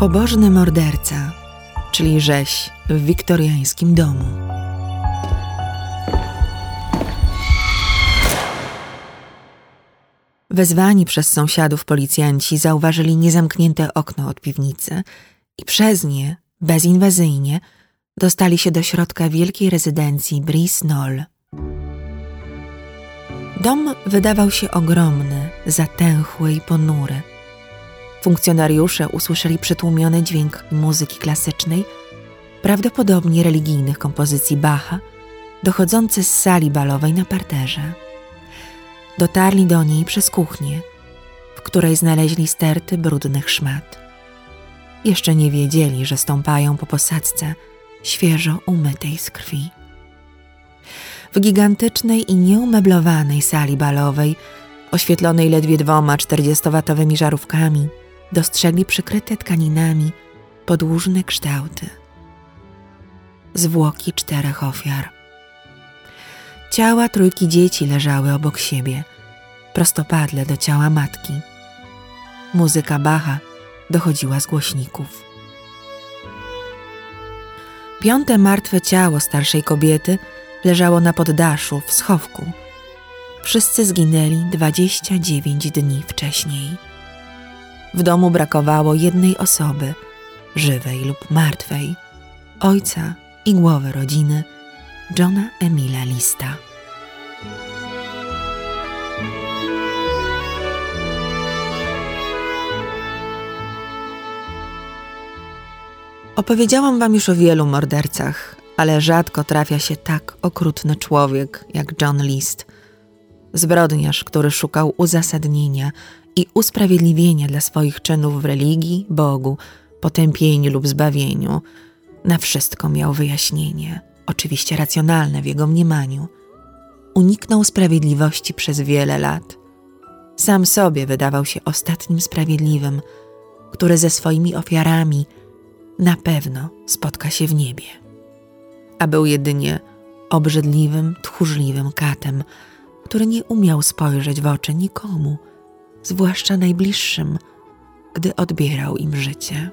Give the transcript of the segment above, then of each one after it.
Pobożny morderca, czyli rzeź w wiktoriańskim domu. Wezwani przez sąsiadów policjanci zauważyli niezamknięte okno od piwnicy i przez nie, bezinwazyjnie, dostali się do środka wielkiej rezydencji Brice Knoll. Dom wydawał się ogromny, zatęchły i ponury. Funkcjonariusze usłyszeli przytłumiony dźwięk muzyki klasycznej, prawdopodobnie religijnych kompozycji Bacha, dochodzący z sali balowej na parterze. Dotarli do niej przez kuchnię, w której znaleźli sterty brudnych szmat. Jeszcze nie wiedzieli, że stąpają po posadzce świeżo umytej z krwi. W gigantycznej i nieumeblowanej sali balowej, oświetlonej ledwie dwoma czterdziestowatowymi żarówkami, dostrzegli przykryte tkaninami podłużne kształty. Zwłoki czterech ofiar. Ciała trójki dzieci leżały obok siebie, prostopadle do ciała matki. Muzyka Bacha dochodziła z głośników. Piąte martwe ciało starszej kobiety leżało na poddaszu w schowku. Wszyscy zginęli 29 dni wcześniej. W domu brakowało jednej osoby, żywej lub martwej, ojca i głowy rodziny, Johna Emila Lista. Opowiedziałam wam już o wielu mordercach, ale rzadko trafia się tak okrutny człowiek jak John List. Zbrodniarz, który szukał uzasadnienia i usprawiedliwienia dla swoich czynów w religii, Bogu, potępieniu lub zbawieniu. Na wszystko miał wyjaśnienie, oczywiście racjonalne w jego mniemaniu. Uniknął sprawiedliwości przez wiele lat. Sam sobie wydawał się ostatnim sprawiedliwym, który ze swoimi ofiarami na pewno spotka się w niebie. A był jedynie obrzydliwym, tchórzliwym katem, który nie umiał spojrzeć w oczy nikomu, zwłaszcza najbliższym, gdy odbierał im życie.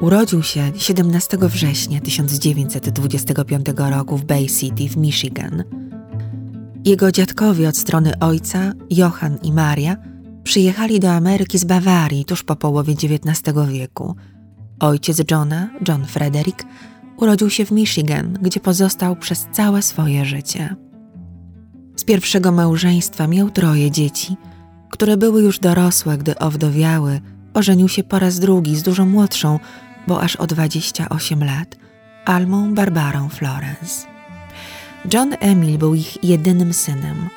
Urodził się 17 września 1925 roku w Bay City w Michigan. Jego dziadkowie od strony ojca, Johann i Maria, przyjechali do Ameryki z Bawarii tuż po połowie XIX wieku. Ojciec Johna, John Frederick, urodził się w Michigan, gdzie pozostał przez całe swoje życie. Z pierwszego małżeństwa miał troje dzieci, które były już dorosłe, gdy owdowiały. Ożenił się po raz drugi z dużo młodszą, bo aż o 28 lat, Almą Barbarą Florence. John Emil był ich jedynym synem.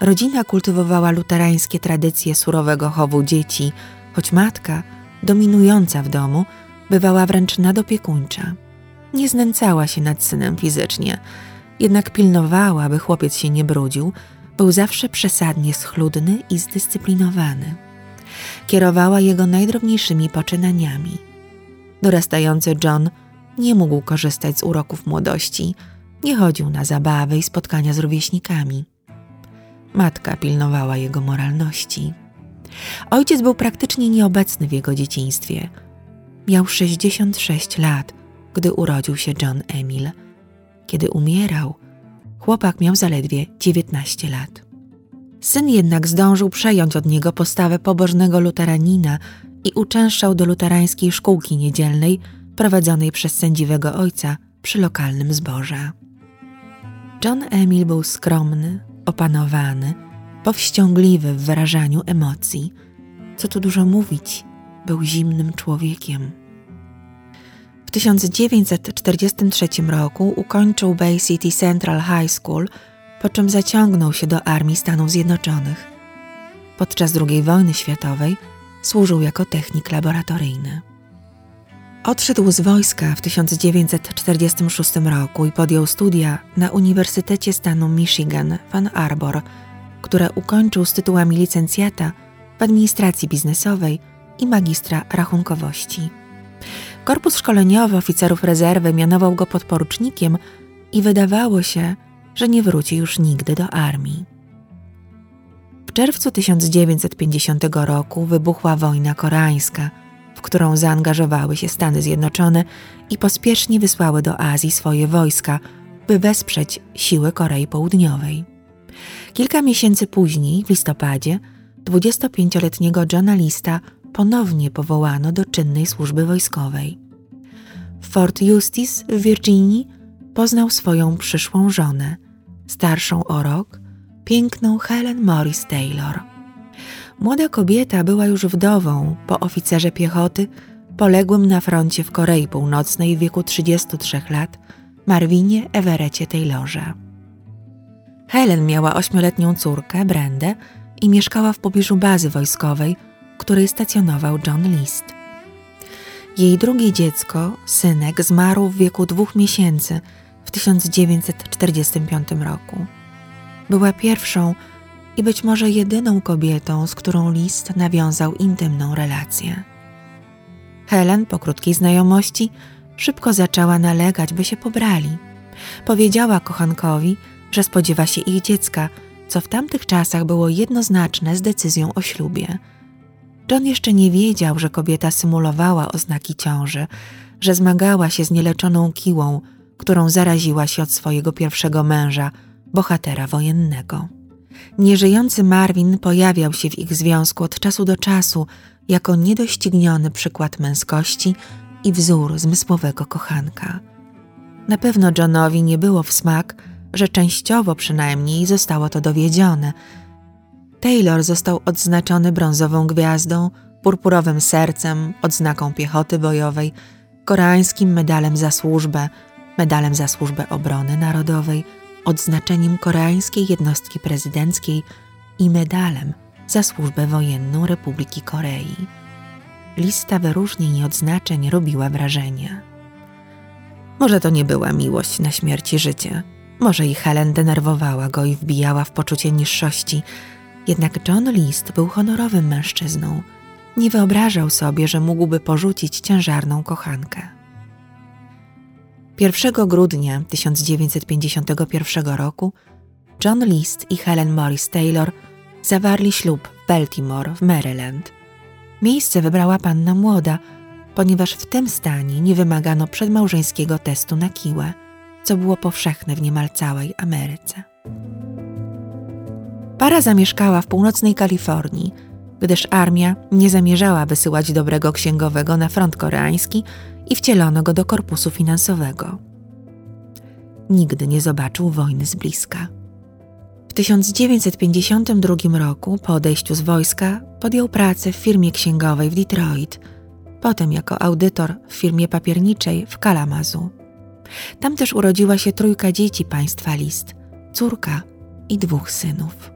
Rodzina kultywowała luterańskie tradycje surowego chowu dzieci, choć matka, dominująca w domu, bywała wręcz nadopiekuńcza. Nie znęcała się nad synem fizycznie, jednak pilnowała, by chłopiec się nie brudził, był zawsze przesadnie schludny i zdyscyplinowany. Kierowała jego najdrobniejszymi poczynaniami. Dorastający John nie mógł korzystać z uroków młodości, nie chodził na zabawy i spotkania z rówieśnikami. Matka pilnowała jego moralności. Ojciec był praktycznie nieobecny w jego dzieciństwie. Miał 66 lat – gdy urodził się John Emil. Kiedy umierał, chłopak miał zaledwie 19 lat. Syn jednak zdążył przejąć od niego postawę pobożnego luteranina i uczęszczał do luterańskiej szkółki niedzielnej prowadzonej przez sędziwego ojca przy lokalnym zborze. John Emil był skromny, opanowany, powściągliwy w wyrażaniu emocji. Co tu dużo mówić, był zimnym człowiekiem. 1943 roku ukończył Bay City Central High School, po czym zaciągnął się do Armii Stanów Zjednoczonych. Podczas II wojny światowej służył jako technik laboratoryjny. Odszedł z wojska w 1946 roku i podjął studia na Uniwersytecie stanu Michigan w Ann Arbor, które ukończył z tytułami licencjata w administracji biznesowej i magistra rachunkowości. Korpus Szkoleniowy Oficerów Rezerwy mianował go podporucznikiem i wydawało się, że nie wróci już nigdy do armii. W czerwcu 1950 roku wybuchła wojna koreańska, w którą zaangażowały się Stany Zjednoczone i pospiesznie wysłały do Azji swoje wojska, by wesprzeć siły Korei Południowej. Kilka miesięcy później, w listopadzie, 25-letniego Johna Lista ponownie powołano do czynnej służby wojskowej. W Fort Eustis w Virginii poznał swoją przyszłą żonę, starszą o rok, piękną Helen Morris Taylor. Młoda kobieta była już wdową po oficerze piechoty, poległym na froncie w Korei Północnej w wieku 33 lat, Marvinie Everetcie Taylorze. Helen miała ośmioletnią córkę, Brendę, i mieszkała w pobliżu bazy wojskowej, której stacjonował John List. Jej drugie dziecko, synek, zmarł w wieku dwóch miesięcy w 1945 roku. Była pierwszą i być może jedyną kobietą, z którą List nawiązał intymną relację. Helen, po krótkiej znajomości, szybko zaczęła nalegać, by się pobrali. Powiedziała kochankowi, że spodziewa się ich dziecka, co w tamtych czasach było jednoznaczne z decyzją o ślubie. John jeszcze nie wiedział, że kobieta symulowała oznaki ciąży, że zmagała się z nieleczoną kiłą, którą zaraziła się od swojego pierwszego męża, bohatera wojennego. Nieżyjący Marvin pojawiał się w ich związku od czasu do czasu jako niedościgniony przykład męskości i wzór zmysłowego kochanka. Na pewno Johnowi nie było w smak, że częściowo przynajmniej zostało to dowiedzione. Taylor został odznaczony brązową gwiazdą, purpurowym sercem, odznaką piechoty bojowej, koreańskim medalem za służbę, medalem za służbę obrony narodowej, odznaczeniem koreańskiej jednostki prezydenckiej i medalem za służbę wojenną Republiki Korei. Lista wyróżnień i odznaczeń robiła wrażenie. Może to nie była miłość na śmierci życia. Może i Helen denerwowała go i wbijała w poczucie niższości, jednak John List był honorowym mężczyzną. Nie wyobrażał sobie, że mógłby porzucić ciężarną kochankę. 1 grudnia 1951 roku John List i Helen Morris Taylor zawarli ślub w Baltimore w Maryland. Miejsce wybrała panna młoda, ponieważ w tym stanie nie wymagano przedmałżeńskiego testu na kiłę – co było powszechne w niemal całej Ameryce. Para zamieszkała w północnej Kalifornii, gdyż armia nie zamierzała wysyłać dobrego księgowego na front koreański i wcielono go do korpusu finansowego. Nigdy nie zobaczył wojny z bliska. W 1952 roku, po odejściu z wojska, podjął pracę w firmie księgowej w Detroit, potem jako audytor w firmie papierniczej w Kalamazu. Tam też urodziła się trójka dzieci państwa List, córka i dwóch synów.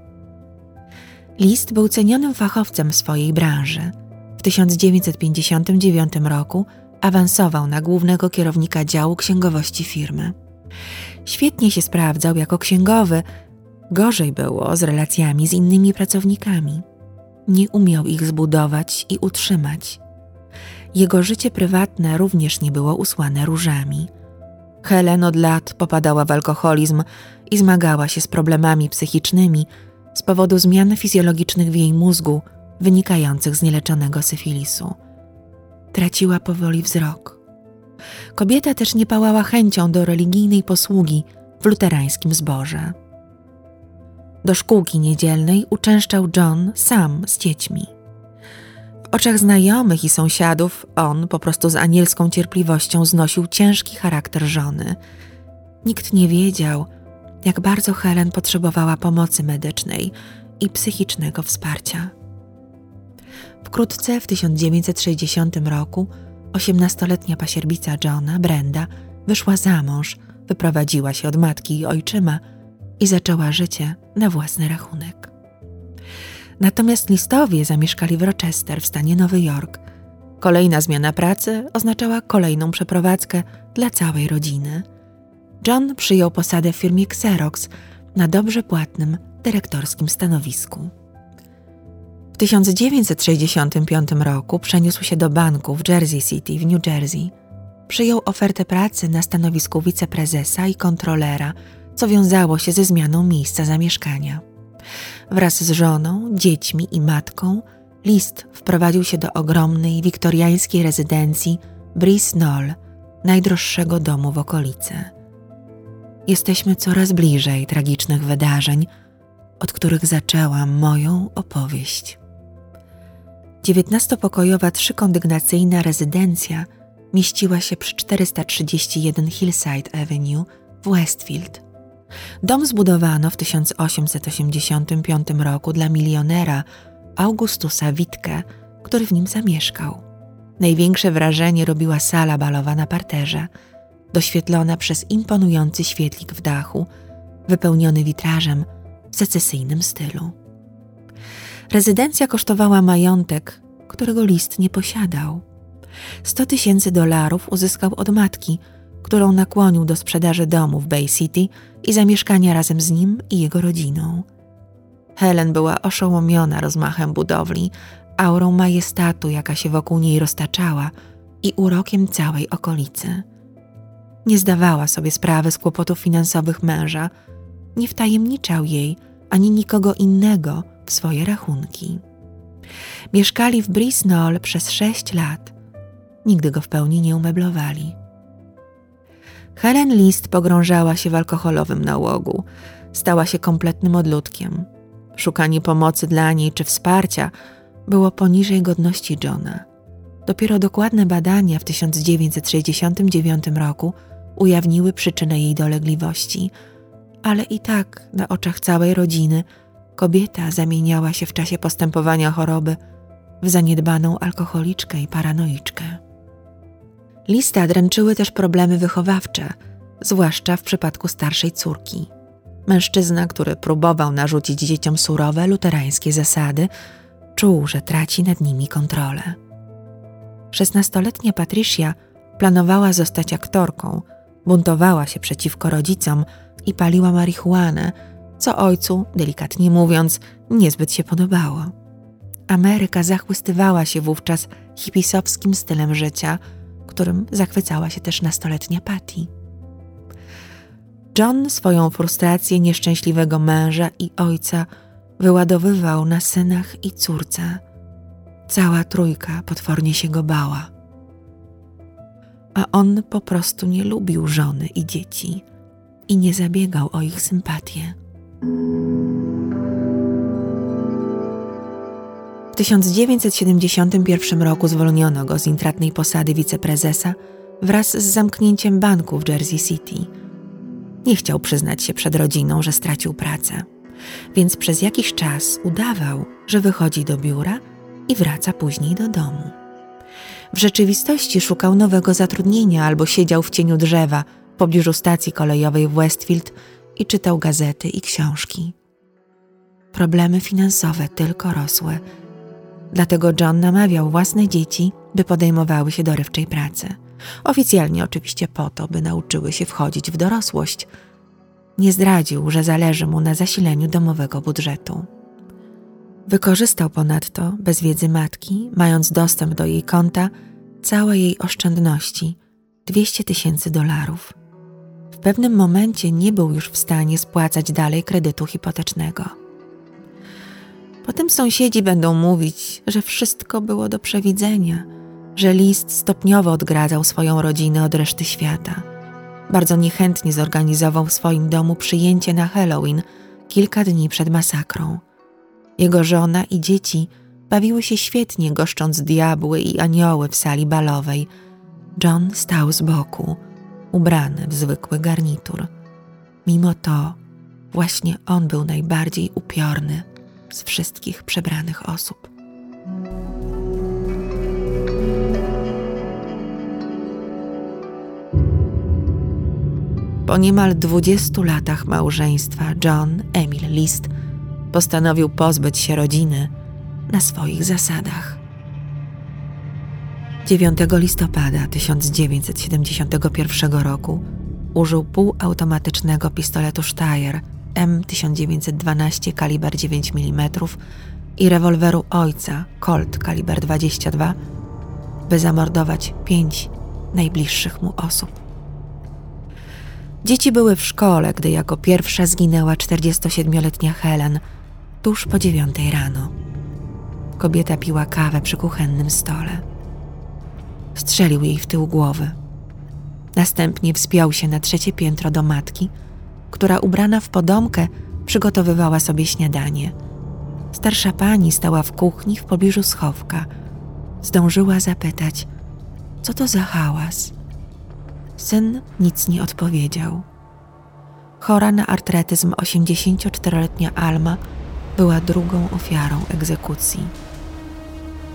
List był cenionym fachowcem swojej branży. W 1959 roku awansował na głównego kierownika działu księgowości firmy. Świetnie się sprawdzał jako księgowy, gorzej było z relacjami z innymi pracownikami. Nie umiał ich zbudować i utrzymać. Jego życie prywatne również nie było usłane różami. Helen od lat popadała w alkoholizm i zmagała się z problemami psychicznymi z powodu zmian fizjologicznych w jej mózgu wynikających z nieleczonego syfilisu. Traciła powoli wzrok. Kobieta też nie pałała chęcią do religijnej posługi w luterańskim zborze. Do szkółki niedzielnej uczęszczał John sam z dziećmi. W oczach znajomych i sąsiadów on po prostu z anielską cierpliwością znosił ciężki charakter żony. Nikt nie wiedział, jak bardzo Helen potrzebowała pomocy medycznej i psychicznego wsparcia. Wkrótce w 1960 roku osiemnastoletnia pasierbica Johna, Brenda, wyszła za mąż, wyprowadziła się od matki i ojczyma i zaczęła życie na własny rachunek. Natomiast listowie zamieszkali w Rochester w stanie Nowy Jork. Kolejna zmiana pracy oznaczała kolejną przeprowadzkę dla całej rodziny. John przyjął posadę w firmie Xerox na dobrze płatnym dyrektorskim stanowisku. W 1965 roku przeniósł się do banku w Jersey City w New Jersey. Przyjął ofertę pracy na stanowisku wiceprezesa i kontrolera co wiązało się ze zmianą miejsca zamieszkania. Wraz z żoną, dziećmi i matką list wprowadził się do ogromnej wiktoriańskiej rezydencji Brice Knoll, najdroższego domu w okolicy. Jesteśmy coraz bliżej tragicznych wydarzeń, od których zaczęłam moją opowieść. Dziewiętnastopokojowa trzykondygnacyjna rezydencja mieściła się przy 431 Hillside Avenue w Westfield. Dom zbudowano w 1885 roku dla milionera Augustusa Witke, który w nim zamieszkał. Największe wrażenie robiła sala balowa na parterze, doświetlona przez imponujący świetlik w dachu, wypełniony witrażem w secesyjnym stylu. Rezydencja kosztowała majątek, którego list nie posiadał. 100 tysięcy dolarów uzyskał od matki, którą nakłonił do sprzedaży domu w Bay City i zamieszkania razem z nim i jego rodziną. Helen była oszołomiona rozmachem budowli, aurą majestatu, jaka się wokół niej roztaczała i urokiem całej okolicy. Nie zdawała sobie sprawy z kłopotów finansowych męża, nie wtajemniczał jej ani nikogo innego w swoje rachunki. Mieszkali w Brisnol przez sześć lat. Nigdy go w pełni nie umeblowali. Helen List pogrążała się w alkoholowym nałogu. Stała się kompletnym odludkiem. Szukanie pomocy dla niej czy wsparcia było poniżej godności Johna. Dopiero dokładne badania w 1969 roku ujawniły przyczynę jej dolegliwości, ale i tak na oczach całej rodziny kobieta zamieniała się w czasie postępowania choroby w zaniedbaną alkoholiczkę i paranoiczkę. Lista dręczyły też problemy wychowawcze, zwłaszcza w przypadku starszej córki. Mężczyzna, który próbował narzucić dzieciom surowe luterańskie zasady, czuł, że traci nad nimi kontrolę. Szesnastoletnia Patricia planowała zostać aktorką, buntowała się przeciwko rodzicom i paliła marihuanę, co ojcu, delikatnie mówiąc, niezbyt się podobało. Ameryka zachłystywała się wówczas hipisowskim stylem życia, którym zachwycała się też nastoletnia Patty. John swoją frustrację nieszczęśliwego męża i ojca wyładowywał na synach i córce. Cała trójka potwornie się go bała. A on po prostu nie lubił żony i dzieci i nie zabiegał o ich sympatię. W 1971 roku zwolniono go z intratnej posady wiceprezesa wraz z zamknięciem banku w Jersey City. Nie chciał przyznać się przed rodziną, że stracił pracę, więc przez jakiś czas udawał, że wychodzi do biura i wraca później do domu. W rzeczywistości szukał nowego zatrudnienia albo siedział w cieniu drzewa w pobliżu stacji kolejowej w Westfield i czytał gazety i książki. Problemy finansowe tylko rosły, dlatego John namawiał własne dzieci, by podejmowały się dorywczej pracy. Oficjalnie oczywiście po to, by nauczyły się wchodzić w dorosłość. Nie zdradził, że zależy mu na zasileniu domowego budżetu. Wykorzystał ponadto, bez wiedzy matki, mając dostęp do jej konta, całe jej oszczędności 200 tysięcy dolarów. W pewnym momencie nie był już w stanie spłacać dalej kredytu hipotecznego. Potem sąsiedzi będą mówić, że wszystko było do przewidzenia, że list stopniowo odgradzał swoją rodzinę od reszty świata. Bardzo niechętnie zorganizował w swoim domu przyjęcie na Halloween kilka dni przed masakrą. Jego żona i dzieci bawiły się świetnie, goszcząc diabły i anioły w sali balowej. John stał z boku, ubrany w zwykły garnitur. Mimo to, właśnie on był najbardziej upiorny z wszystkich przebranych osób. Po niemal dwudziestu latach małżeństwa John Emil List postanowił pozbyć się rodziny na swoich zasadach. 9 listopada 1971 roku użył półautomatycznego pistoletu Steyr M1912 kaliber 9 mm i rewolweru ojca Colt kaliber 22, by zamordować pięć najbliższych mu osób. Dzieci były w szkole, gdy jako pierwsza zginęła 47-letnia Helen tuż po dziewiątej rano. Kobieta piła kawę przy kuchennym stole. Strzelił jej w tył głowy. Następnie wspiął się na trzecie piętro do matki, która ubrana w podomkę przygotowywała sobie śniadanie. Starsza pani stała w kuchni w pobliżu schowka. Zdążyła zapytać, co to za hałas. Syn nic nie odpowiedział. Chora na artretyzm 84-letnia Alma była drugą ofiarą egzekucji.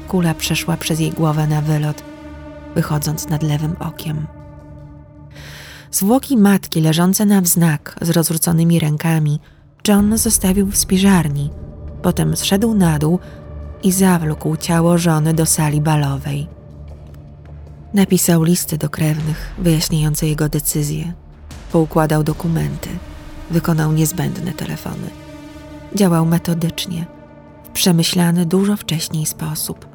Kula przeszła przez jej głowę na wylot, wychodząc nad lewym okiem. Zwłoki matki leżące na wznak z rozrzuconymi rękami John zostawił w spiżarni, potem zszedł na dół i zawlókł ciało żony do sali balowej. Napisał listy do krewnych wyjaśniające jego decyzję, poukładał dokumenty, wykonał niezbędne telefony. Działał metodycznie, w przemyślany dużo wcześniej sposób.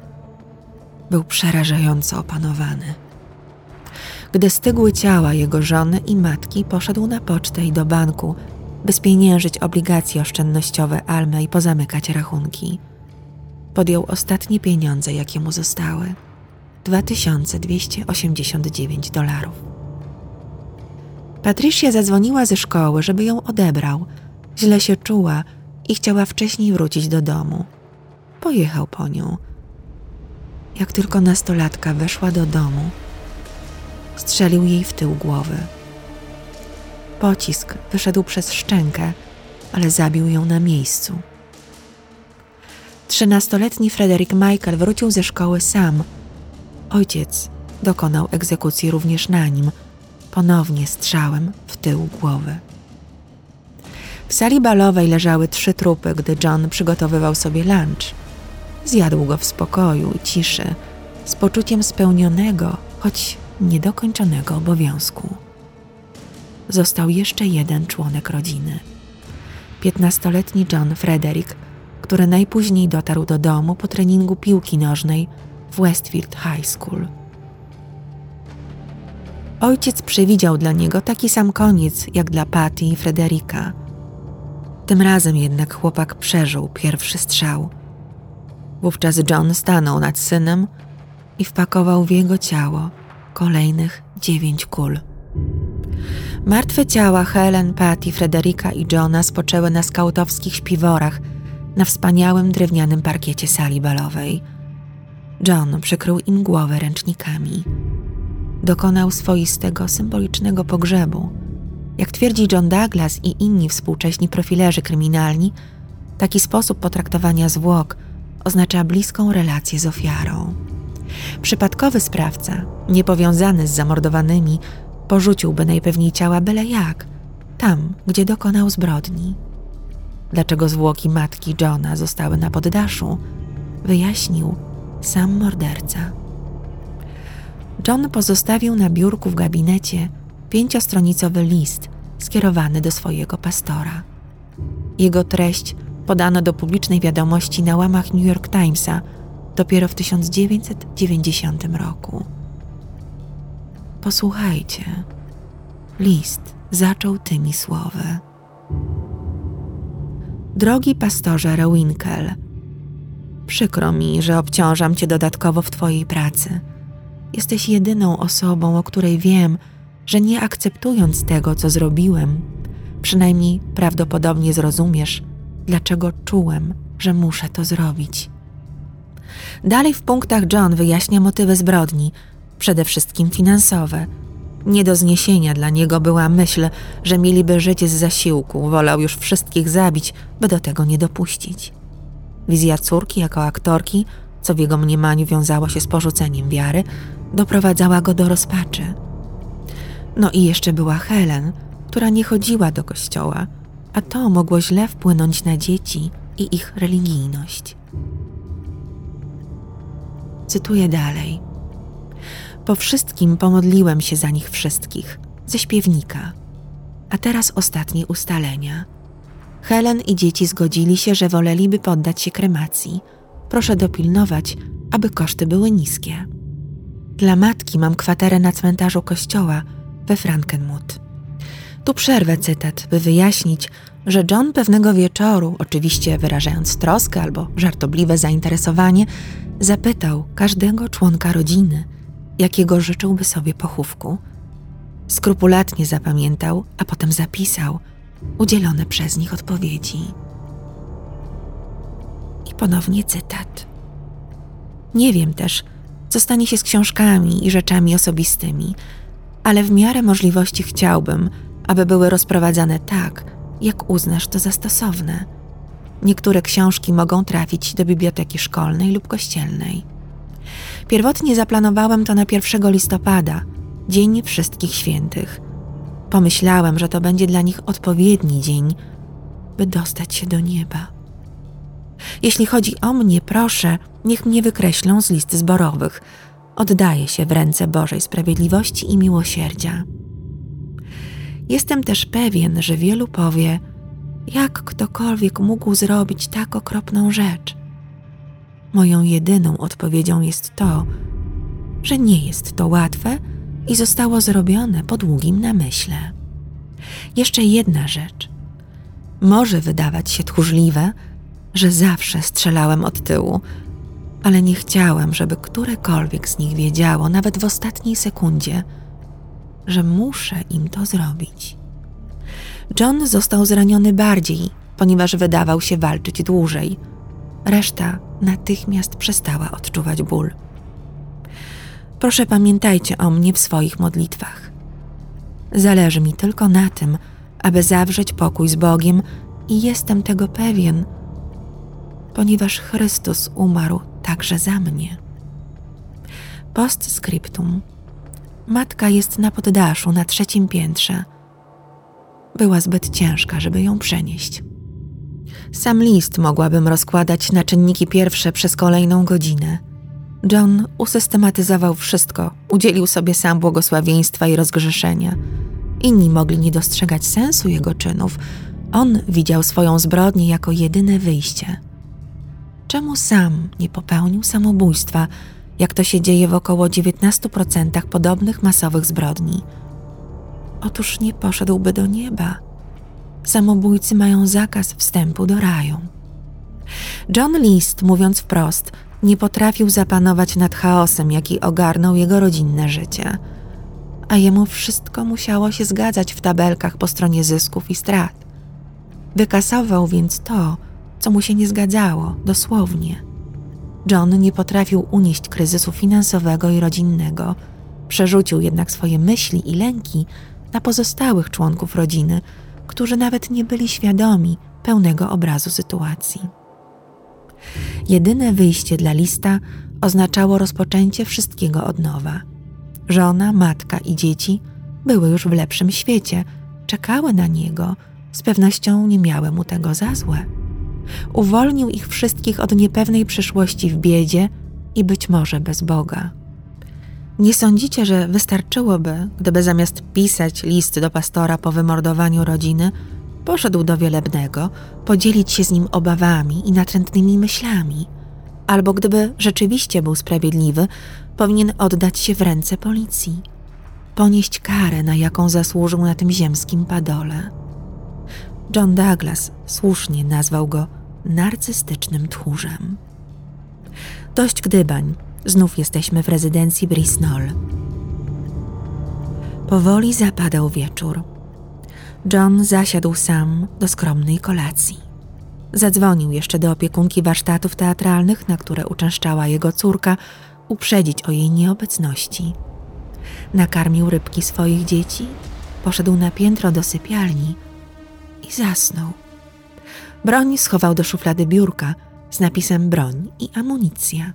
Był przerażająco opanowany. Gdy stygły ciała jego żony i matki, poszedł na pocztę i do banku, by spieniężyć obligacje oszczędnościowe Almy i pozamykać rachunki. Podjął ostatnie pieniądze, jakie mu zostały 2289 dolarów. Patricia zadzwoniła ze szkoły, żeby ją odebrał. Źle się czuła i chciała wcześniej wrócić do domu. Pojechał po nią. Jak tylko nastolatka weszła do domu, strzelił jej w tył głowy. Pocisk wyszedł przez szczękę, ale zabił ją na miejscu. Trzynastoletni Frederick Michael wrócił ze szkoły sam. Ojciec dokonał egzekucji również na nim, ponownie strzałem w tył głowy. W sali balowej leżały trzy trupy, gdy John przygotowywał sobie lunch. Zjadł go w spokoju i ciszy, z poczuciem spełnionego, choć niedokończonego obowiązku. Został jeszcze jeden członek rodziny. Piętnastoletni John Frederick, który najpóźniej dotarł do domu po treningu piłki nożnej w Westfield High School. Ojciec przewidział dla niego taki sam koniec jak dla Patty i Frederika. Tym razem jednak chłopak przeżył pierwszy strzał. Wówczas John stanął nad synem i wpakował w jego ciało kolejnych dziewięć kul. Martwe ciała Helen, Patty, Frederika i Johna spoczęły na skautowskich śpiworach na wspaniałym drewnianym parkiecie sali balowej. John przykrył im głowę ręcznikami. Dokonał swoistego, symbolicznego pogrzebu. Jak twierdzi John Douglas i inni współcześni profilerzy kryminalni, taki sposób potraktowania zwłok oznacza bliską relację z ofiarą. Przypadkowy sprawca, niepowiązany z zamordowanymi, porzuciłby najpewniej ciała byle jak, tam, gdzie dokonał zbrodni. Dlaczego zwłoki matki Johna zostały na poddaszu, wyjaśnił sam morderca. John pozostawił na biurku w gabinecie pięciostronicowy list skierowany do swojego pastora. Jego treść podano do publicznej wiadomości na łamach New York Timesa dopiero w 1990 roku. Posłuchajcie. List zaczął tymi słowy. Drogi pastorze Rewinkel, przykro mi, że obciążam cię dodatkowo w twojej pracy. Jesteś jedyną osobą, o której wiem, że nie akceptując tego, co zrobiłem, przynajmniej prawdopodobnie zrozumiesz, dlaczego czułem, że muszę to zrobić. Dalej w punktach John wyjaśnia motywy zbrodni, przede wszystkim finansowe. Nie do zniesienia dla niego była myśl, że mieliby żyć z zasiłku, wolał już wszystkich zabić, by do tego nie dopuścić. Wizja córki jako aktorki, co w jego mniemaniu wiązało się z porzuceniem wiary, doprowadzała go do rozpaczy. No i jeszcze była Helen, która nie chodziła do kościoła, a to mogło źle wpłynąć na dzieci i ich religijność. Cytuję dalej. Po wszystkim pomodliłem się za nich wszystkich, ze śpiewnika. A teraz ostatnie ustalenia. Helen i dzieci zgodzili się, że woleliby poddać się kremacji. Proszę dopilnować, aby koszty były niskie. Dla matki mam kwaterę na cmentarzu kościoła we Frankenmuth. Tu przerwę cytat, by wyjaśnić, że John pewnego wieczoru, oczywiście wyrażając troskę albo żartobliwe zainteresowanie, zapytał każdego członka rodziny, jakiego życzyłby sobie pochówku. Skrupulatnie zapamiętał, a potem zapisał udzielone przez nich odpowiedzi. I ponownie cytat. Nie wiem też, co stanie się z książkami i rzeczami osobistymi, ale w miarę możliwości chciałbym, aby były rozprowadzane tak, jak uznasz to za stosowne. Niektóre książki mogą trafić do biblioteki szkolnej lub kościelnej. Pierwotnie zaplanowałem to na 1 listopada, Dzień Wszystkich Świętych. Pomyślałem, że to będzie dla nich odpowiedni dzień, by dostać się do nieba. Jeśli chodzi o mnie, proszę, niech mnie wykreślą z list zborowych. Oddaję się w ręce Bożej Sprawiedliwości i Miłosierdzia. Jestem też pewien, że wielu powie, jak ktokolwiek mógł zrobić tak okropną rzecz. Moją jedyną odpowiedzią jest to, że nie jest to łatwe i zostało zrobione po długim namyśle. Jeszcze jedna rzecz. Może wydawać się tchórzliwe, że zawsze strzelałem od tyłu, ale nie chciałem, żeby którekolwiek z nich wiedziało, nawet w ostatniej sekundzie, że muszę im to zrobić. John został zraniony bardziej, ponieważ wydawał się walczyć dłużej. Reszta natychmiast przestała odczuwać ból. Proszę pamiętajcie o mnie w swoich modlitwach. Zależy mi tylko na tym, aby zawrzeć pokój z Bogiem i jestem tego pewien, ponieważ Chrystus umarł także za mnie. Postscriptum. Matka jest na poddaszu na trzecim piętrze. Była zbyt ciężka, żeby ją przenieść. Sam list mogłabym rozkładać na czynniki pierwsze przez kolejną godzinę. John usystematyzował wszystko, udzielił sobie sam błogosławieństwa i rozgrzeszenia. Inni mogli nie dostrzegać sensu jego czynów. On widział swoją zbrodnię jako jedyne wyjście. Czemu sam nie popełnił samobójstwa, jak to się dzieje w około 19% podobnych masowych zbrodni? Otóż nie poszedłby do nieba. Samobójcy mają zakaz wstępu do raju. John List, mówiąc wprost, nie potrafił zapanować nad chaosem, jaki ogarnął jego rodzinne życie. A jemu wszystko musiało się zgadzać w tabelkach po stronie zysków i strat. Wykasował więc to, co mu się nie zgadzało, dosłownie. John nie potrafił unieść kryzysu finansowego i rodzinnego, przerzucił jednak swoje myśli i lęki na pozostałych członków rodziny, którzy nawet nie byli świadomi pełnego obrazu sytuacji. Jedyne wyjście dla lista oznaczało rozpoczęcie wszystkiego od nowa. Żona, matka i dzieci były już w lepszym świecie, czekały na niego, z pewnością nie miały mu tego za złe. Uwolnił ich wszystkich od niepewnej przyszłości w biedzie i być może bez Boga. Nie sądzicie, że wystarczyłoby, gdyby zamiast pisać list do pastora po wymordowaniu rodziny, poszedł do wielebnego, podzielić się z nim obawami i natrętnymi myślami, albo gdyby rzeczywiście był sprawiedliwy, powinien oddać się w ręce policji, ponieść karę, na jaką zasłużył na tym ziemskim padole. John Douglas słusznie nazwał go narcystycznym tchórzem. Dość gdybań, znów jesteśmy w rezydencji Brisnol. Powoli zapadał wieczór. John zasiadł sam do skromnej kolacji. Zadzwonił jeszcze do opiekunki warsztatów teatralnych, na które uczęszczała jego córka, uprzedzić o jej nieobecności. Nakarmił rybki swoich dzieci, poszedł na piętro do sypialni i zasnął. Broń schował do szuflady biurka z napisem broń i amunicja.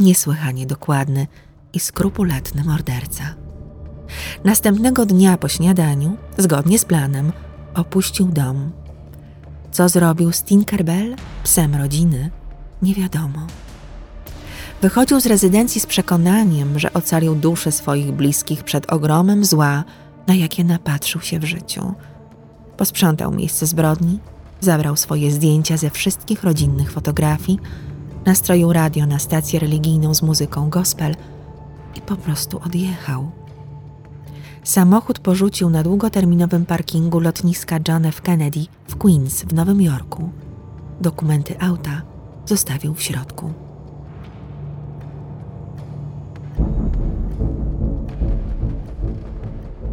Niesłychanie dokładny i skrupulatny morderca. Następnego dnia po śniadaniu, zgodnie z planem, opuścił dom. Co zrobił z Tinkerbell, psem rodziny, nie wiadomo. Wychodził z rezydencji z przekonaniem, że ocalił duszę swoich bliskich przed ogromem zła, na jakie napatrzył się w życiu. Posprzątał miejsce zbrodni, zabrał swoje zdjęcia ze wszystkich rodzinnych fotografii, nastroił radio na stację religijną z muzyką gospel i po prostu odjechał. samochód porzucił na długoterminowym parkingu lotniska John F. Kennedy w Queens w Nowym Jorku. Dokumenty auta zostawił w środku.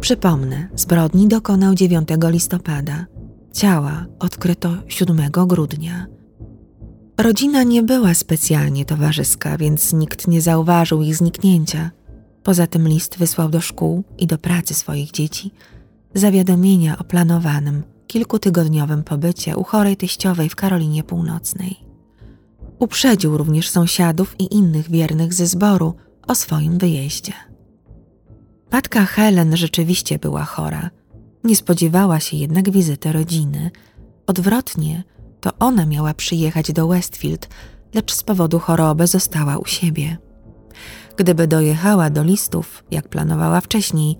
Przypomnę, zbrodni dokonał 9 listopada. Ciała odkryto 7 grudnia. Rodzina nie była specjalnie towarzyska, więc nikt nie zauważył ich zniknięcia. Poza tym list wysłał do szkół i do pracy swoich dzieci zawiadomienia o planowanym, kilkutygodniowym pobycie u chorej teściowej w Karolinie Północnej. Uprzedził również sąsiadów i innych wiernych ze zboru o swoim wyjeździe. Matka Helen rzeczywiście była chora. Nie spodziewała się jednak wizyty rodziny. Odwrotnie, to ona miała przyjechać do Westfield, lecz z powodu choroby została u siebie. Gdyby dojechała do listów, jak planowała wcześniej,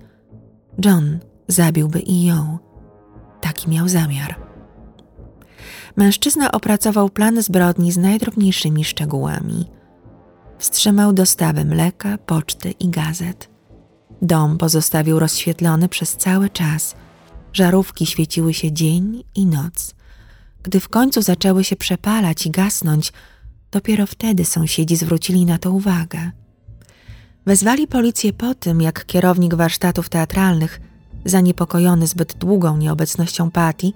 John zabiłby i ją. Taki miał zamiar. Mężczyzna opracował plan zbrodni z najdrobniejszymi szczegółami. Wstrzymał dostawy mleka, poczty i gazet. Dom pozostawił rozświetlony przez cały czas. Żarówki świeciły się dzień i noc. Gdy w końcu zaczęły się przepalać i gasnąć, dopiero wtedy sąsiedzi zwrócili na to uwagę. Wezwali policję po tym, jak kierownik warsztatów teatralnych, zaniepokojony zbyt długą nieobecnością Patty,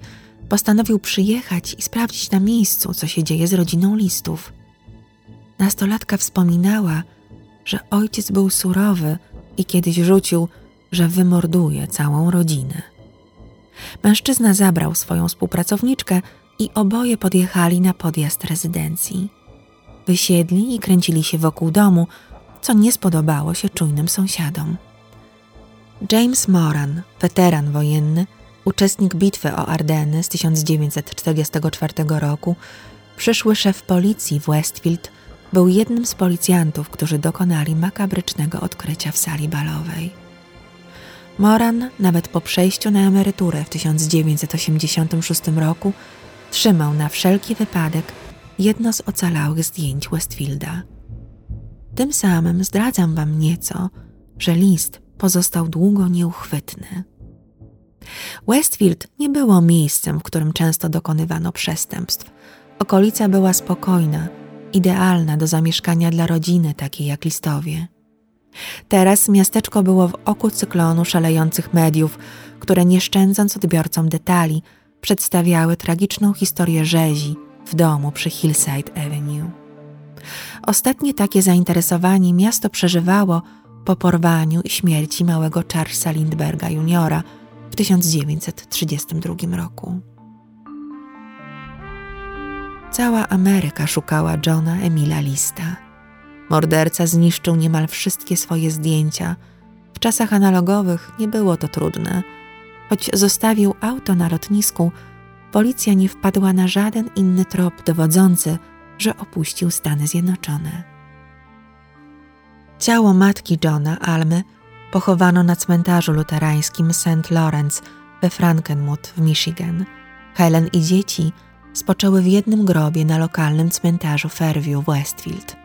postanowił przyjechać i sprawdzić na miejscu, co się dzieje z rodziną listów. Nastolatka wspominała, że ojciec był surowy i kiedyś rzucił, że wymorduje całą rodzinę. Mężczyzna zabrał swoją współpracowniczkę i oboje podjechali na podjazd rezydencji. Wysiedli i kręcili się wokół domu, co nie spodobało się czujnym sąsiadom. James Moran, weteran wojenny, uczestnik bitwy o Ardeny z 1944 roku, przyszły szef policji w Westfield, był jednym z policjantów, którzy dokonali makabrycznego odkrycia w sali balowej. Moran, nawet po przejściu na emeryturę w 1986 roku, trzymał na wszelki wypadek jedno z ocalałych zdjęć Westfielda. Tym samym zdradzam wam nieco, że list pozostał długo nieuchwytny. Westfield nie było miejscem, w którym często dokonywano przestępstw. Okolica była spokojna, idealna do zamieszkania dla rodziny takiej jak listowie. Teraz miasteczko było w oku cyklonu szalejących mediów, które nie szczędząc odbiorcom detali, przedstawiały tragiczną historię rzezi w domu przy Hillside Avenue. Ostatnie takie zainteresowanie miasto przeżywało po porwaniu i śmierci małego Charlesa Lindberga juniora w 1932 roku. Cała Ameryka szukała Johna Emila Lista. Morderca zniszczył niemal wszystkie swoje zdjęcia. W czasach analogowych nie było to trudne. Choć zostawił auto na lotnisku, policja nie wpadła na żaden inny trop dowodzący, że opuścił Stany Zjednoczone. Ciało matki Johna, Almy, pochowano na cmentarzu luterańskim St. Lawrence we Frankenmuth w Michigan. Helen i dzieci spoczęły w jednym grobie na lokalnym cmentarzu Fairview Westfield.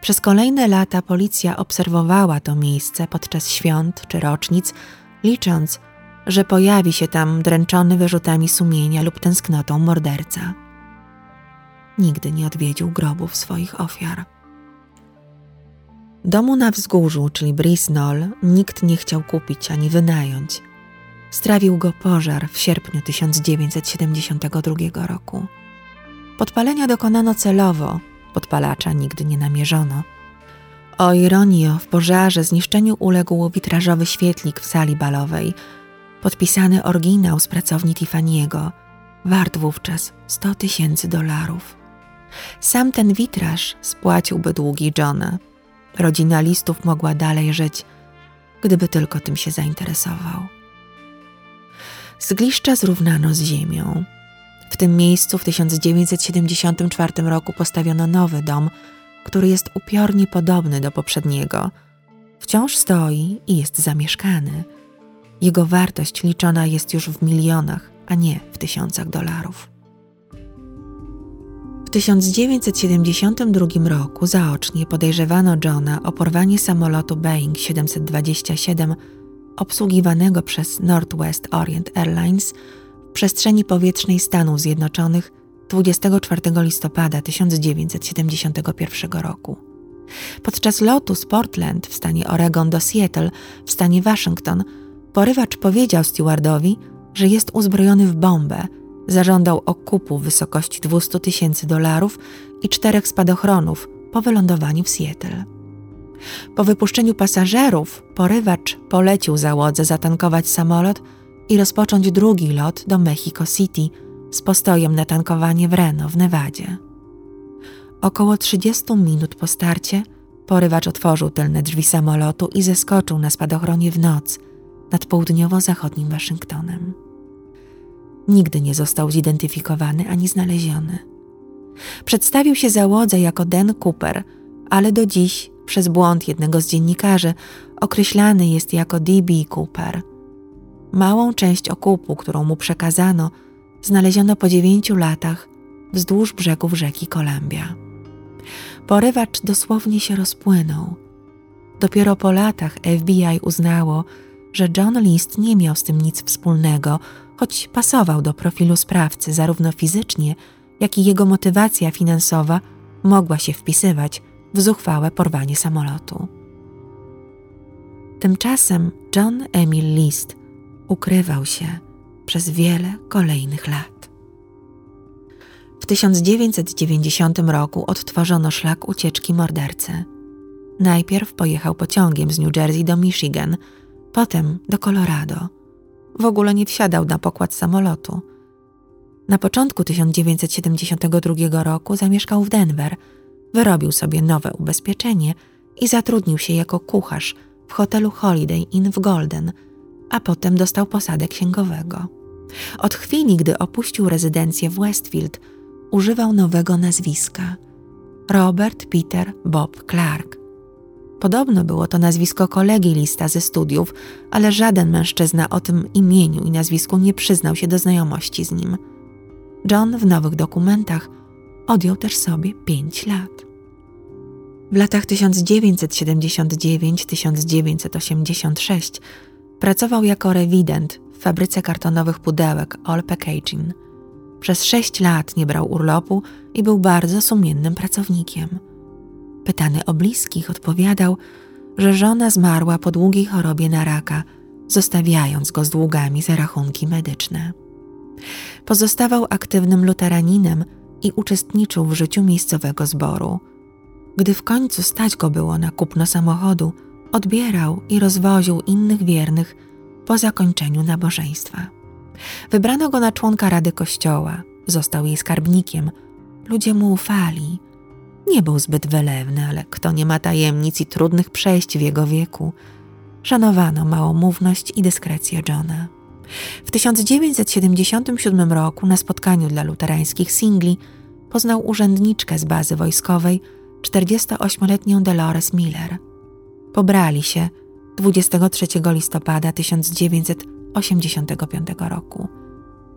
Przez kolejne lata policja obserwowała to miejsce podczas świąt czy rocznic, licząc, że pojawi się tam dręczony wyrzutami sumienia lub tęsknotą morderca. Nigdy nie odwiedził grobów swoich ofiar. Domu na wzgórzu, czyli Brisnol, nikt nie chciał kupić ani wynająć. Strawił go pożar w sierpniu 1972 roku. Podpalenia dokonano celowo, podpalacza nigdy nie namierzono. O ironio, w pożarze zniszczeniu uległ witrażowy świetlik w sali balowej, podpisany oryginał z pracowni Tiffany'ego, wart wówczas 100 tysięcy dolarów. Sam ten witraż spłaciłby długi Johna. Rodzina listów mogła dalej żyć, gdyby tylko tym się zainteresował. Zgliszcza zrównano z ziemią. W tym miejscu w 1974 roku postawiono nowy dom, który jest upiornie podobny do poprzedniego. Wciąż stoi i jest zamieszkany. Jego wartość liczona jest już w milionach, a nie w tysiącach dolarów. W 1972 roku zaocznie podejrzewano Johna o porwanie samolotu Boeing 727 obsługiwanego przez Northwest Orient Airlines w przestrzeni powietrznej Stanów Zjednoczonych 24 listopada 1971 roku. Podczas lotu z Portland w stanie Oregon do Seattle w stanie Waszyngton porywacz powiedział stewardowi, że jest uzbrojony w bombę, zażądał okupu w wysokości 200 tysięcy dolarów i czterech spadochronów po wylądowaniu w Seattle. Po wypuszczeniu pasażerów porywacz polecił załodze zatankować samolot i rozpocząć drugi lot do Mexico City z postojem na tankowanie w Reno w Nevadzie. Około 30 minut po starcie porywacz otworzył tylne drzwi samolotu i zeskoczył na spadochronie w noc nad południowo-zachodnim Waszyngtonem. Nigdy nie został zidentyfikowany ani znaleziony. Przedstawił się załodze jako Dan Cooper, ale do dziś przez błąd jednego z dziennikarzy określany jest jako D.B. Cooper. Małą część okupu, którą mu przekazano, znaleziono po dziewięciu latach wzdłuż brzegów rzeki Columbia. Porywacz dosłownie się rozpłynął. Dopiero po latach FBI uznało, że John List nie miał z tym nic wspólnego, choć pasował do profilu sprawcy zarówno fizycznie, jak i jego motywacja finansowa mogła się wpisywać w zuchwałe porwanie samolotu. Tymczasem John Emil List ukrywał się przez wiele kolejnych lat. W 1990 roku odtworzono szlak ucieczki mordercy. Najpierw pojechał pociągiem z New Jersey do Michigan, potem do Colorado. W ogóle nie wsiadał na pokład samolotu. Na początku 1972 roku zamieszkał w Denver, wyrobił sobie nowe ubezpieczenie i zatrudnił się jako kucharz w hotelu Holiday Inn w Golden, a potem dostał posadę księgowego. Od chwili, gdy opuścił rezydencję w Westfield, używał nowego nazwiska Robert Peter Bob Clark. Podobno było to nazwisko kolegi lista ze studiów, ale żaden mężczyzna o tym imieniu i nazwisku nie przyznał się do znajomości z nim. John w nowych dokumentach odjął też sobie pięć lat. W latach 1979-1986 pracował jako rewident w fabryce kartonowych pudełek All Packaging. Przez sześć lat nie brał urlopu i był bardzo sumiennym pracownikiem. Pytany o bliskich odpowiadał, że żona zmarła po długiej chorobie na raka, zostawiając go z długami za rachunki medyczne. Pozostawał aktywnym luteraninem i uczestniczył w życiu miejscowego zboru. Gdy w końcu stać go było na kupno samochodu, odbierał i rozwoził innych wiernych po zakończeniu nabożeństwa. Wybrano go na członka Rady Kościoła, został jej skarbnikiem. Ludzie mu ufali. Nie był zbyt wylewny, ale kto nie ma tajemnic i trudnych przejść w jego wieku, szanowano małomówność i dyskrecję Johna. W 1977 roku na spotkaniu dla luterańskich singli poznał urzędniczkę z bazy wojskowej, 48-letnią Dolores Miller. Pobrali się 23 listopada 1985 roku,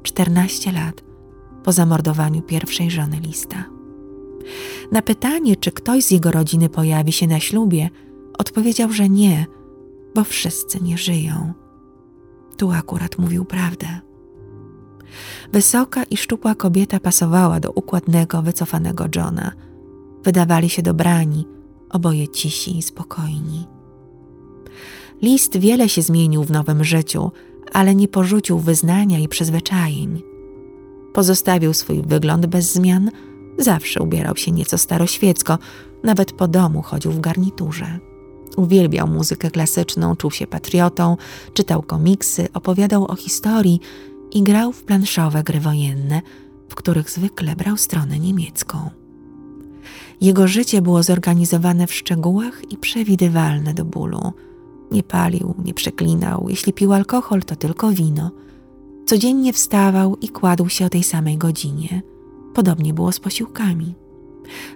14 lat po zamordowaniu pierwszej żony Lista. Na pytanie, czy ktoś z jego rodziny pojawi się na ślubie, odpowiedział, że nie, bo wszyscy nie żyją. Tu akurat mówił prawdę. Wysoka i szczupła kobieta pasowała do układnego, wycofanego Johna. Wydawali się dobrani, oboje cisi i spokojni. List wiele się zmienił w nowym życiu, ale nie porzucił wyznania i przyzwyczajeń. Pozostawił swój wygląd bez zmian, zawsze ubierał się nieco staroświecko, nawet po domu chodził w garniturze. Uwielbiał muzykę klasyczną, czuł się patriotą, czytał komiksy, opowiadał o historii i grał w planszowe gry wojenne, w których zwykle brał stronę niemiecką. Jego życie było zorganizowane w szczegółach i przewidywalne do bólu. Nie palił, nie przeklinał, jeśli pił alkohol, to tylko wino. Codziennie wstawał i kładł się o tej samej godzinie. Podobnie było z posiłkami.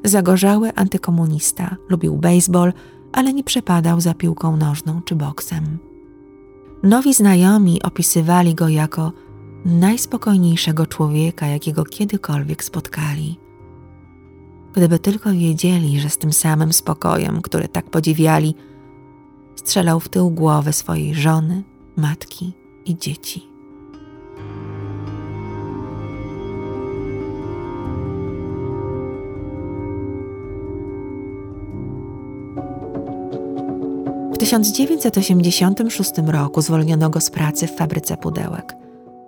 Zagorzały antykomunista, lubił baseball, ale nie przepadał za piłką nożną czy boksem. Nowi znajomi opisywali go jako najspokojniejszego człowieka, jakiego kiedykolwiek spotkali. Gdyby tylko wiedzieli, że z tym samym spokojem, który tak podziwiali, strzelał w tył głowy swojej żony, matki i dzieci. W 1986 roku zwolniono go z pracy w fabryce pudełek.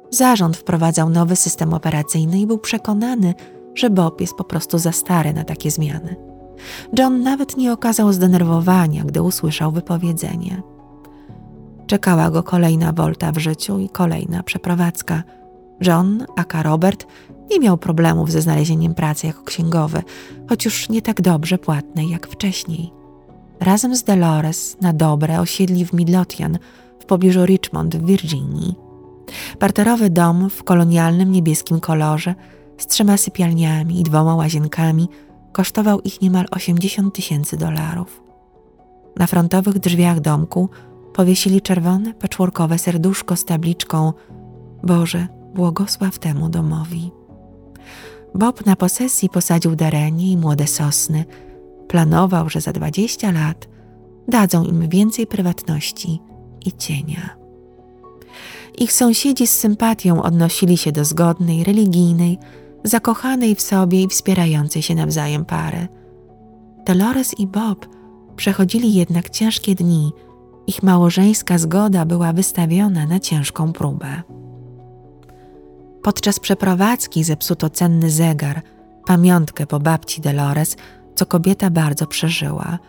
Zarząd wprowadzał nowy system operacyjny i był przekonany, że Bob jest po prostu za stary na takie zmiany. John nawet nie okazał zdenerwowania, gdy usłyszał wypowiedzenie. Czekała go kolejna wolta w życiu i kolejna przeprowadzka. John, aka Robert, nie miał problemów ze znalezieniem pracy jako księgowy, choć już nie tak dobrze płatnej jak wcześniej. Razem z Dolores na dobre osiedli w Midlothian w pobliżu Richmond w Virginii. Parterowy dom w kolonialnym niebieskim kolorze z trzema sypialniami i dwoma łazienkami kosztował ich niemal 80 tysięcy dolarów. Na frontowych drzwiach domku powiesili czerwone, patchworkowe serduszko z tabliczką Boże, błogosław temu domowi. Bob na posesji posadził darenie i młode sosny. Planował, że za dwadzieścia lat dadzą im więcej prywatności i cienia. Ich sąsiedzi z sympatią odnosili się do zgodnej, religijnej, zakochanej w sobie i wspierającej się nawzajem pary. Dolores i Bob przechodzili jednak ciężkie dni, ich małżeńska zgoda była wystawiona na ciężką próbę. Podczas przeprowadzki zepsuto cenny zegar, pamiątkę po babci Dolores, co kobieta bardzo przeżyła.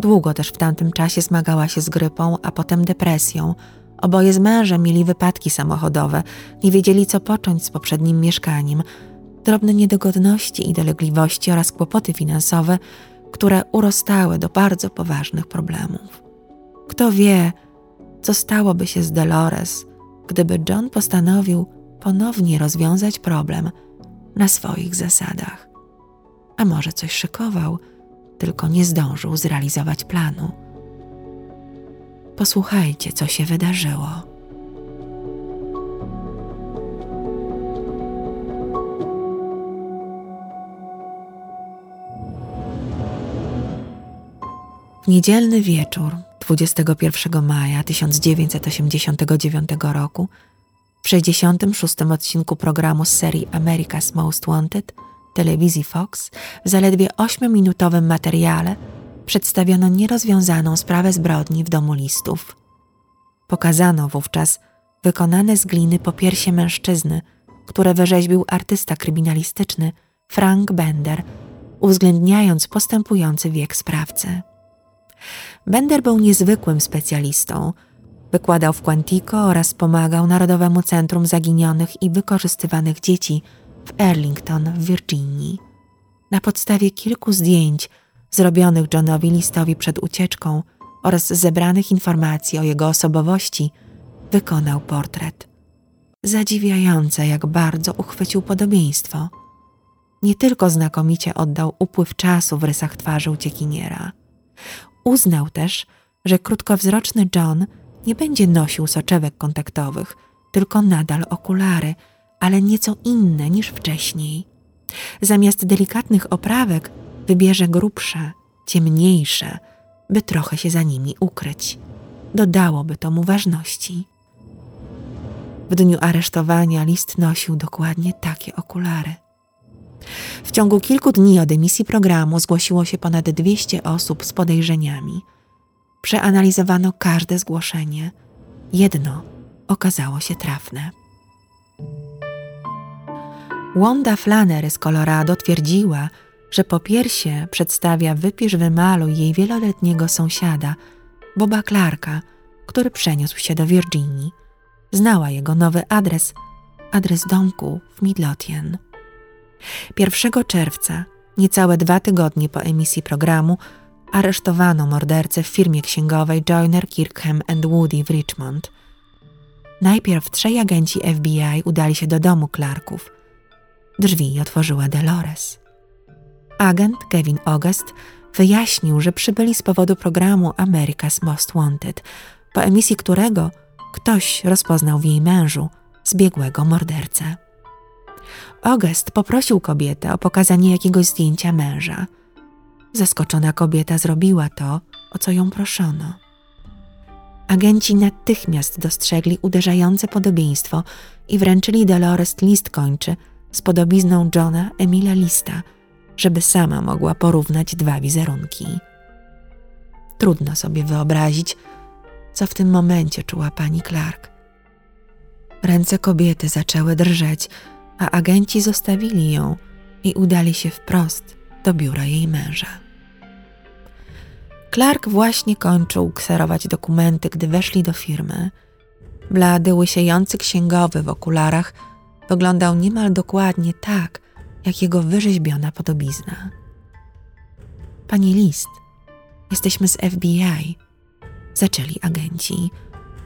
Długo też w tamtym czasie zmagała się z grypą, a potem depresją. Oboje z mężem mieli wypadki samochodowe, nie wiedzieli co począć z poprzednim mieszkaniem. Drobne niedogodności i dolegliwości oraz kłopoty finansowe, które urostały do bardzo poważnych problemów. Kto wie, co stałoby się z Dolores, gdyby John postanowił ponownie rozwiązać problem na swoich zasadach. A może coś szykował, tylko nie zdążył zrealizować planu. Posłuchajcie, co się wydarzyło. Niedzielny wieczór 21 maja 1989 roku w 66. odcinku programu z serii America's Most Wanted telewizji Fox w zaledwie 8-minutowym materiale przedstawiono nierozwiązaną sprawę zbrodni w domu listów. Pokazano wówczas wykonane z gliny popiersie mężczyzny, które wyrzeźbił artysta kryminalistyczny Frank Bender, uwzględniając postępujący wiek sprawcy. Bender był niezwykłym specjalistą. Wykładał w Quantico oraz pomagał Narodowemu Centrum Zaginionych i Wykorzystywanych Dzieci w Arlington w Virginii. Na podstawie kilku zdjęć zrobionych Johnowi Listowi przed ucieczką oraz zebranych informacji o jego osobowości, wykonał portret. Zadziwiające, jak bardzo uchwycił podobieństwo. Nie tylko znakomicie oddał upływ czasu w rysach twarzy uciekiniera. Uznał też, że krótkowzroczny John nie będzie nosił soczewek kontaktowych, tylko nadal okulary, ale nieco inne niż wcześniej. Zamiast delikatnych oprawek wybierze grubsze, ciemniejsze, by trochę się za nimi ukryć. Dodałoby to mu ważności. W dniu aresztowania list nosił dokładnie takie okulary. W ciągu kilku dni od emisji programu zgłosiło się ponad 200 osób z podejrzeniami. Przeanalizowano każde zgłoszenie. Jedno okazało się trafne. Wanda Flannery z Colorado twierdziła, że po piersie przedstawia wypisz wymalu jej wieloletniego sąsiada, Boba Clarka, który przeniósł się do Virginii. Znała jego nowy adres, adres domku w Midlothian. 1 czerwca, niecałe dwa tygodnie po emisji programu, aresztowano mordercę w firmie księgowej Joyner Kirkham Woody w Richmond. Najpierw trzej agenci FBI udali się do domu Clarków. Drzwi otworzyła Dolores. Agent Kevin August wyjaśnił, że przybyli z powodu programu America's Most Wanted, po emisji którego ktoś rozpoznał w jej mężu zbiegłego mordercę. August poprosił kobietę o pokazanie jakiegoś zdjęcia męża. Zaskoczona kobieta zrobiła to, o co ją proszono. Agenci natychmiast dostrzegli uderzające podobieństwo i wręczyli Dolores list kończy z podobizną Johna Emila Lista, żeby sama mogła porównać dwa wizerunki. Trudno sobie wyobrazić, co w tym momencie czuła pani Clark. Ręce kobiety zaczęły drżeć, a agenci zostawili ją i udali się wprost do biura jej męża. Clark właśnie kończył kserować dokumenty, gdy weszli do firmy. Blady, łysiejący księgowy w okularach wyglądał niemal dokładnie tak, jak jego wyrzeźbiona podobizna. Pani List, jesteśmy z FBI, zaczęli agenci,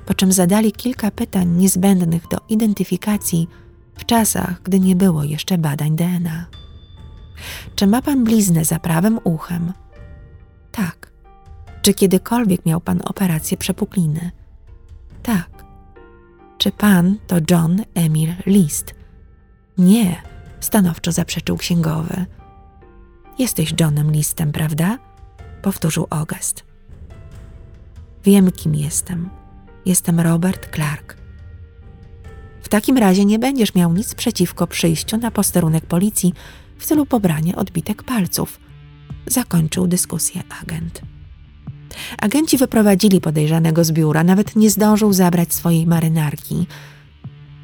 po czym zadali kilka pytań niezbędnych do identyfikacji w czasach, gdy nie było jeszcze badań DNA. Czy ma pan bliznę za prawym uchem? Tak. Czy kiedykolwiek miał pan operację przepukliny? Tak. Czy pan to John Emil List? Nie, stanowczo zaprzeczył księgowy. Jesteś Johnem Listem, prawda? Powtórzył August. Wiem, kim jestem. Jestem Robert Clark. Takim razie nie będziesz miał nic przeciwko przyjściu na posterunek policji w celu pobrania odbitek palców. Zakończył dyskusję agent. Agenci wyprowadzili podejrzanego z biura, nawet nie zdążył zabrać swojej marynarki.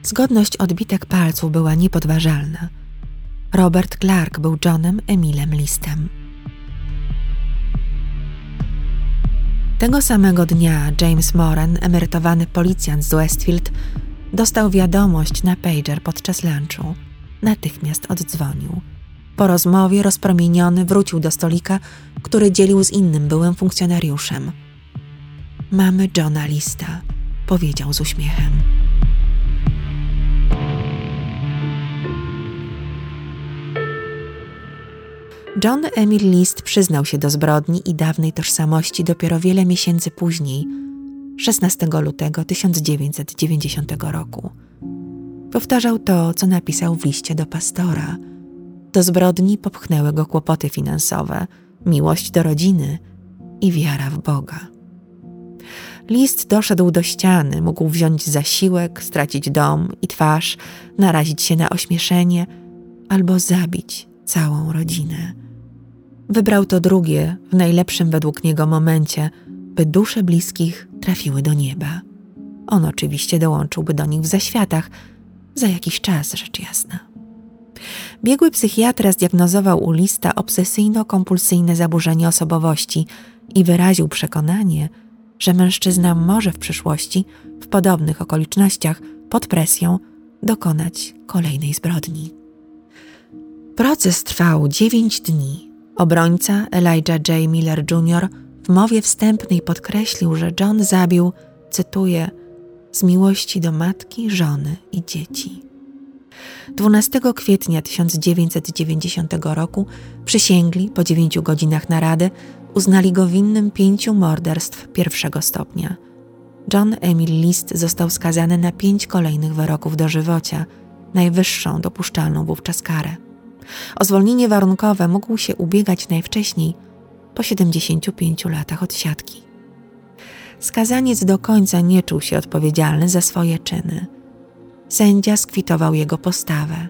Zgodność odbitek palców była niepodważalna. Robert Clark był Johnem Emilem Listem. Tego samego dnia James Moran, emerytowany policjant z Westfield, dostał wiadomość na pager podczas lunchu. Natychmiast oddzwonił. Po rozmowie rozpromieniony wrócił do stolika, który dzielił z innym byłym funkcjonariuszem. Mamy Johna Lista, powiedział z uśmiechem. John Emil List przyznał się do zbrodni i dawnej tożsamości dopiero wiele miesięcy później, 16 lutego 1990 roku. Powtarzał to, co napisał w liście do pastora. Do zbrodni popchnęły go kłopoty finansowe, miłość do rodziny i wiara w Boga. List doszedł do ściany, mógł wziąć zasiłek, stracić dom i twarz, narazić się na ośmieszenie albo zabić całą rodzinę. Wybrał to drugie, w najlepszym według niego momencie, by dusze bliskich trafiły do nieba. On oczywiście dołączyłby do nich w zaświatach, za jakiś czas, rzecz jasna. Biegły psychiatra zdiagnozował u Lista obsesyjno-kompulsyjne zaburzenie osobowości i wyraził przekonanie, że mężczyzna może w przyszłości, w podobnych okolicznościach, pod presją, dokonać kolejnej zbrodni. Proces trwał dziewięć dni Obrońca Elijah J. Miller Jr. w mowie wstępnej podkreślił, że John zabił, cytuję, z miłości do matki, żony i dzieci. 12 kwietnia 1990 roku przysięgli po dziewięciu godzinach narady, uznali go winnym pięciu morderstw pierwszego stopnia. John Emil List został skazany na pięć kolejnych wyroków dożywocia, najwyższą dopuszczalną wówczas karę. O zwolnienie warunkowe mógł się ubiegać najwcześniej po 75 latach odsiadki. Skazaniec do końca nie czuł się odpowiedzialny za swoje czyny. Sędzia skwitował jego postawę.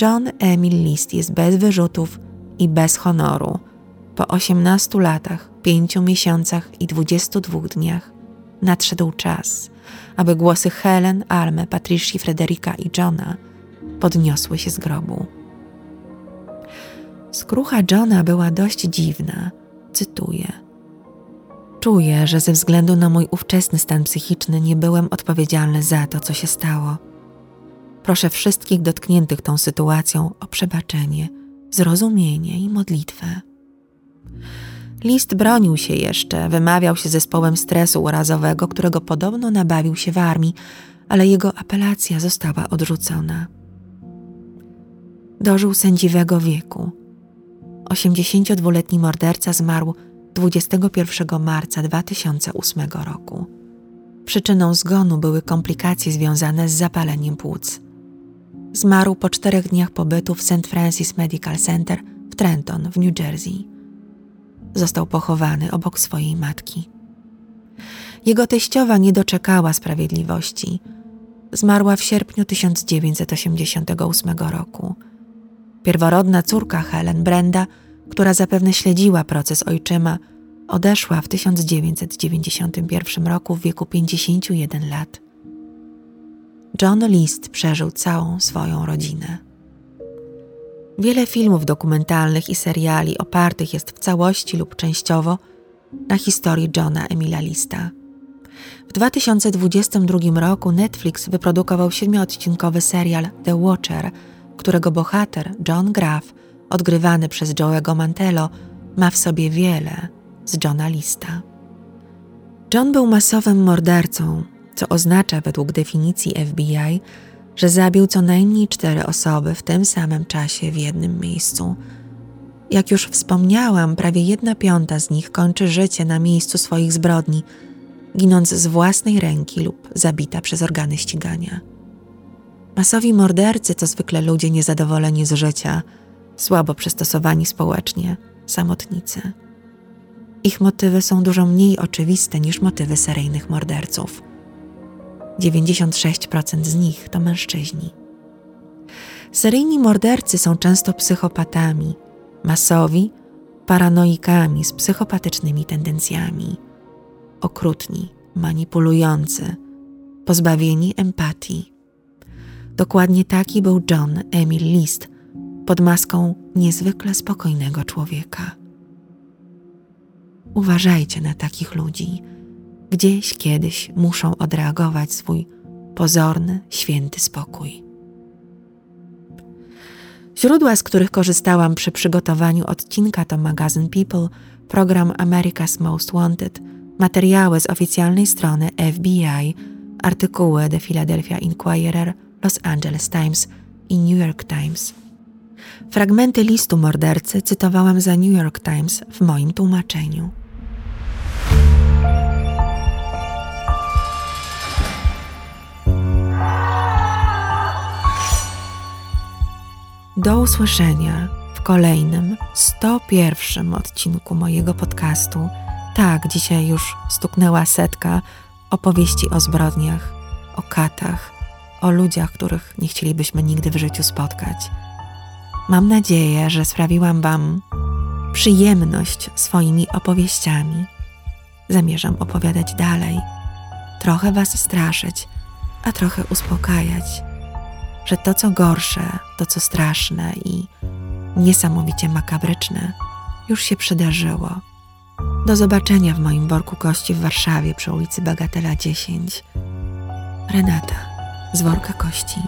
John Emil List jest bez wyrzutów i bez honoru. Po 18 latach, 5 miesiącach i 22 dniach nadszedł czas, aby głosy Helen, Alme, Patricia, Frederika i Johna podniosły się z grobu. Skrucha Johna była dość dziwna. Cytuję. Czuję, że ze względu na mój ówczesny stan psychiczny nie byłem odpowiedzialny za to, co się stało. Proszę wszystkich dotkniętych tą sytuacją o przebaczenie, zrozumienie i modlitwę. List bronił się jeszcze, wymawiał się zespołem stresu urazowego, którego podobno nabawił się w armii, ale jego apelacja została odrzucona. Dożył sędziwego wieku. 82-letni morderca zmarł 21 marca 2008 roku. Przyczyną zgonu były komplikacje związane z zapaleniem płuc. Zmarł po czterech dniach pobytu w St. Francis Medical Center w Trenton w New Jersey. Został pochowany obok swojej matki. Jego teściowa nie doczekała sprawiedliwości. Zmarła w sierpniu 1988 roku. Pierworodna córka Helen Brenda, która zapewne śledziła proces ojczyma, odeszła w 1991 roku w wieku 51 lat. John List przeżył całą swoją rodzinę. Wiele filmów dokumentalnych i seriali opartych jest w całości lub częściowo na historii Johna Emila Lista. W 2022 roku Netflix wyprodukował siedmioodcinkowy serial The Watcher, którego bohater John Graff, odgrywany przez Joe'ego Mantello, ma w sobie wiele z Johna Lista. John był masowym mordercą, co oznacza według definicji FBI, że zabił co najmniej cztery osoby w tym samym czasie w jednym miejscu. Jak już wspomniałam, prawie jedna piąta z nich kończy życie na miejscu swoich zbrodni, ginąc z własnej ręki lub zabita przez organy ścigania. Masowi mordercy to zwykle ludzie niezadowoleni z życia, słabo przystosowani społecznie, samotnicy. Ich motywy są dużo mniej oczywiste niż motywy seryjnych morderców. 96% z nich to mężczyźni. Seryjni mordercy są często psychopatami, masowi, paranoikami z psychopatycznymi tendencjami, okrutni, manipulujący, pozbawieni empatii. Dokładnie taki był John Emil List pod maską niezwykle spokojnego człowieka. Uważajcie na takich ludzi gdzieś kiedyś muszą odreagować swój pozorny, święty spokój. Źródła, z których korzystałam przy przygotowaniu odcinka to magazyn People, program America's Most Wanted, materiały z oficjalnej strony FBI, artykuły The Philadelphia Inquirer, Los Angeles Times i New York Times. Fragmenty listu mordercy cytowałam za New York Times w moim tłumaczeniu. Do usłyszenia w kolejnym 101 odcinku mojego podcastu. Tak, dzisiaj już stuknęła setka opowieści o zbrodniach, o katach, o ludziach, których nie chcielibyśmy nigdy w życiu spotkać. Mam nadzieję, że sprawiłam Wam przyjemność swoimi opowieściami. Zamierzam opowiadać dalej, trochę Was straszyć, a trochę uspokajać że to, co gorsze, to, co straszne i niesamowicie makabryczne, już się przydarzyło. Do zobaczenia w moim worku kości w Warszawie przy ulicy Bagatela 10. Renata z worka kości.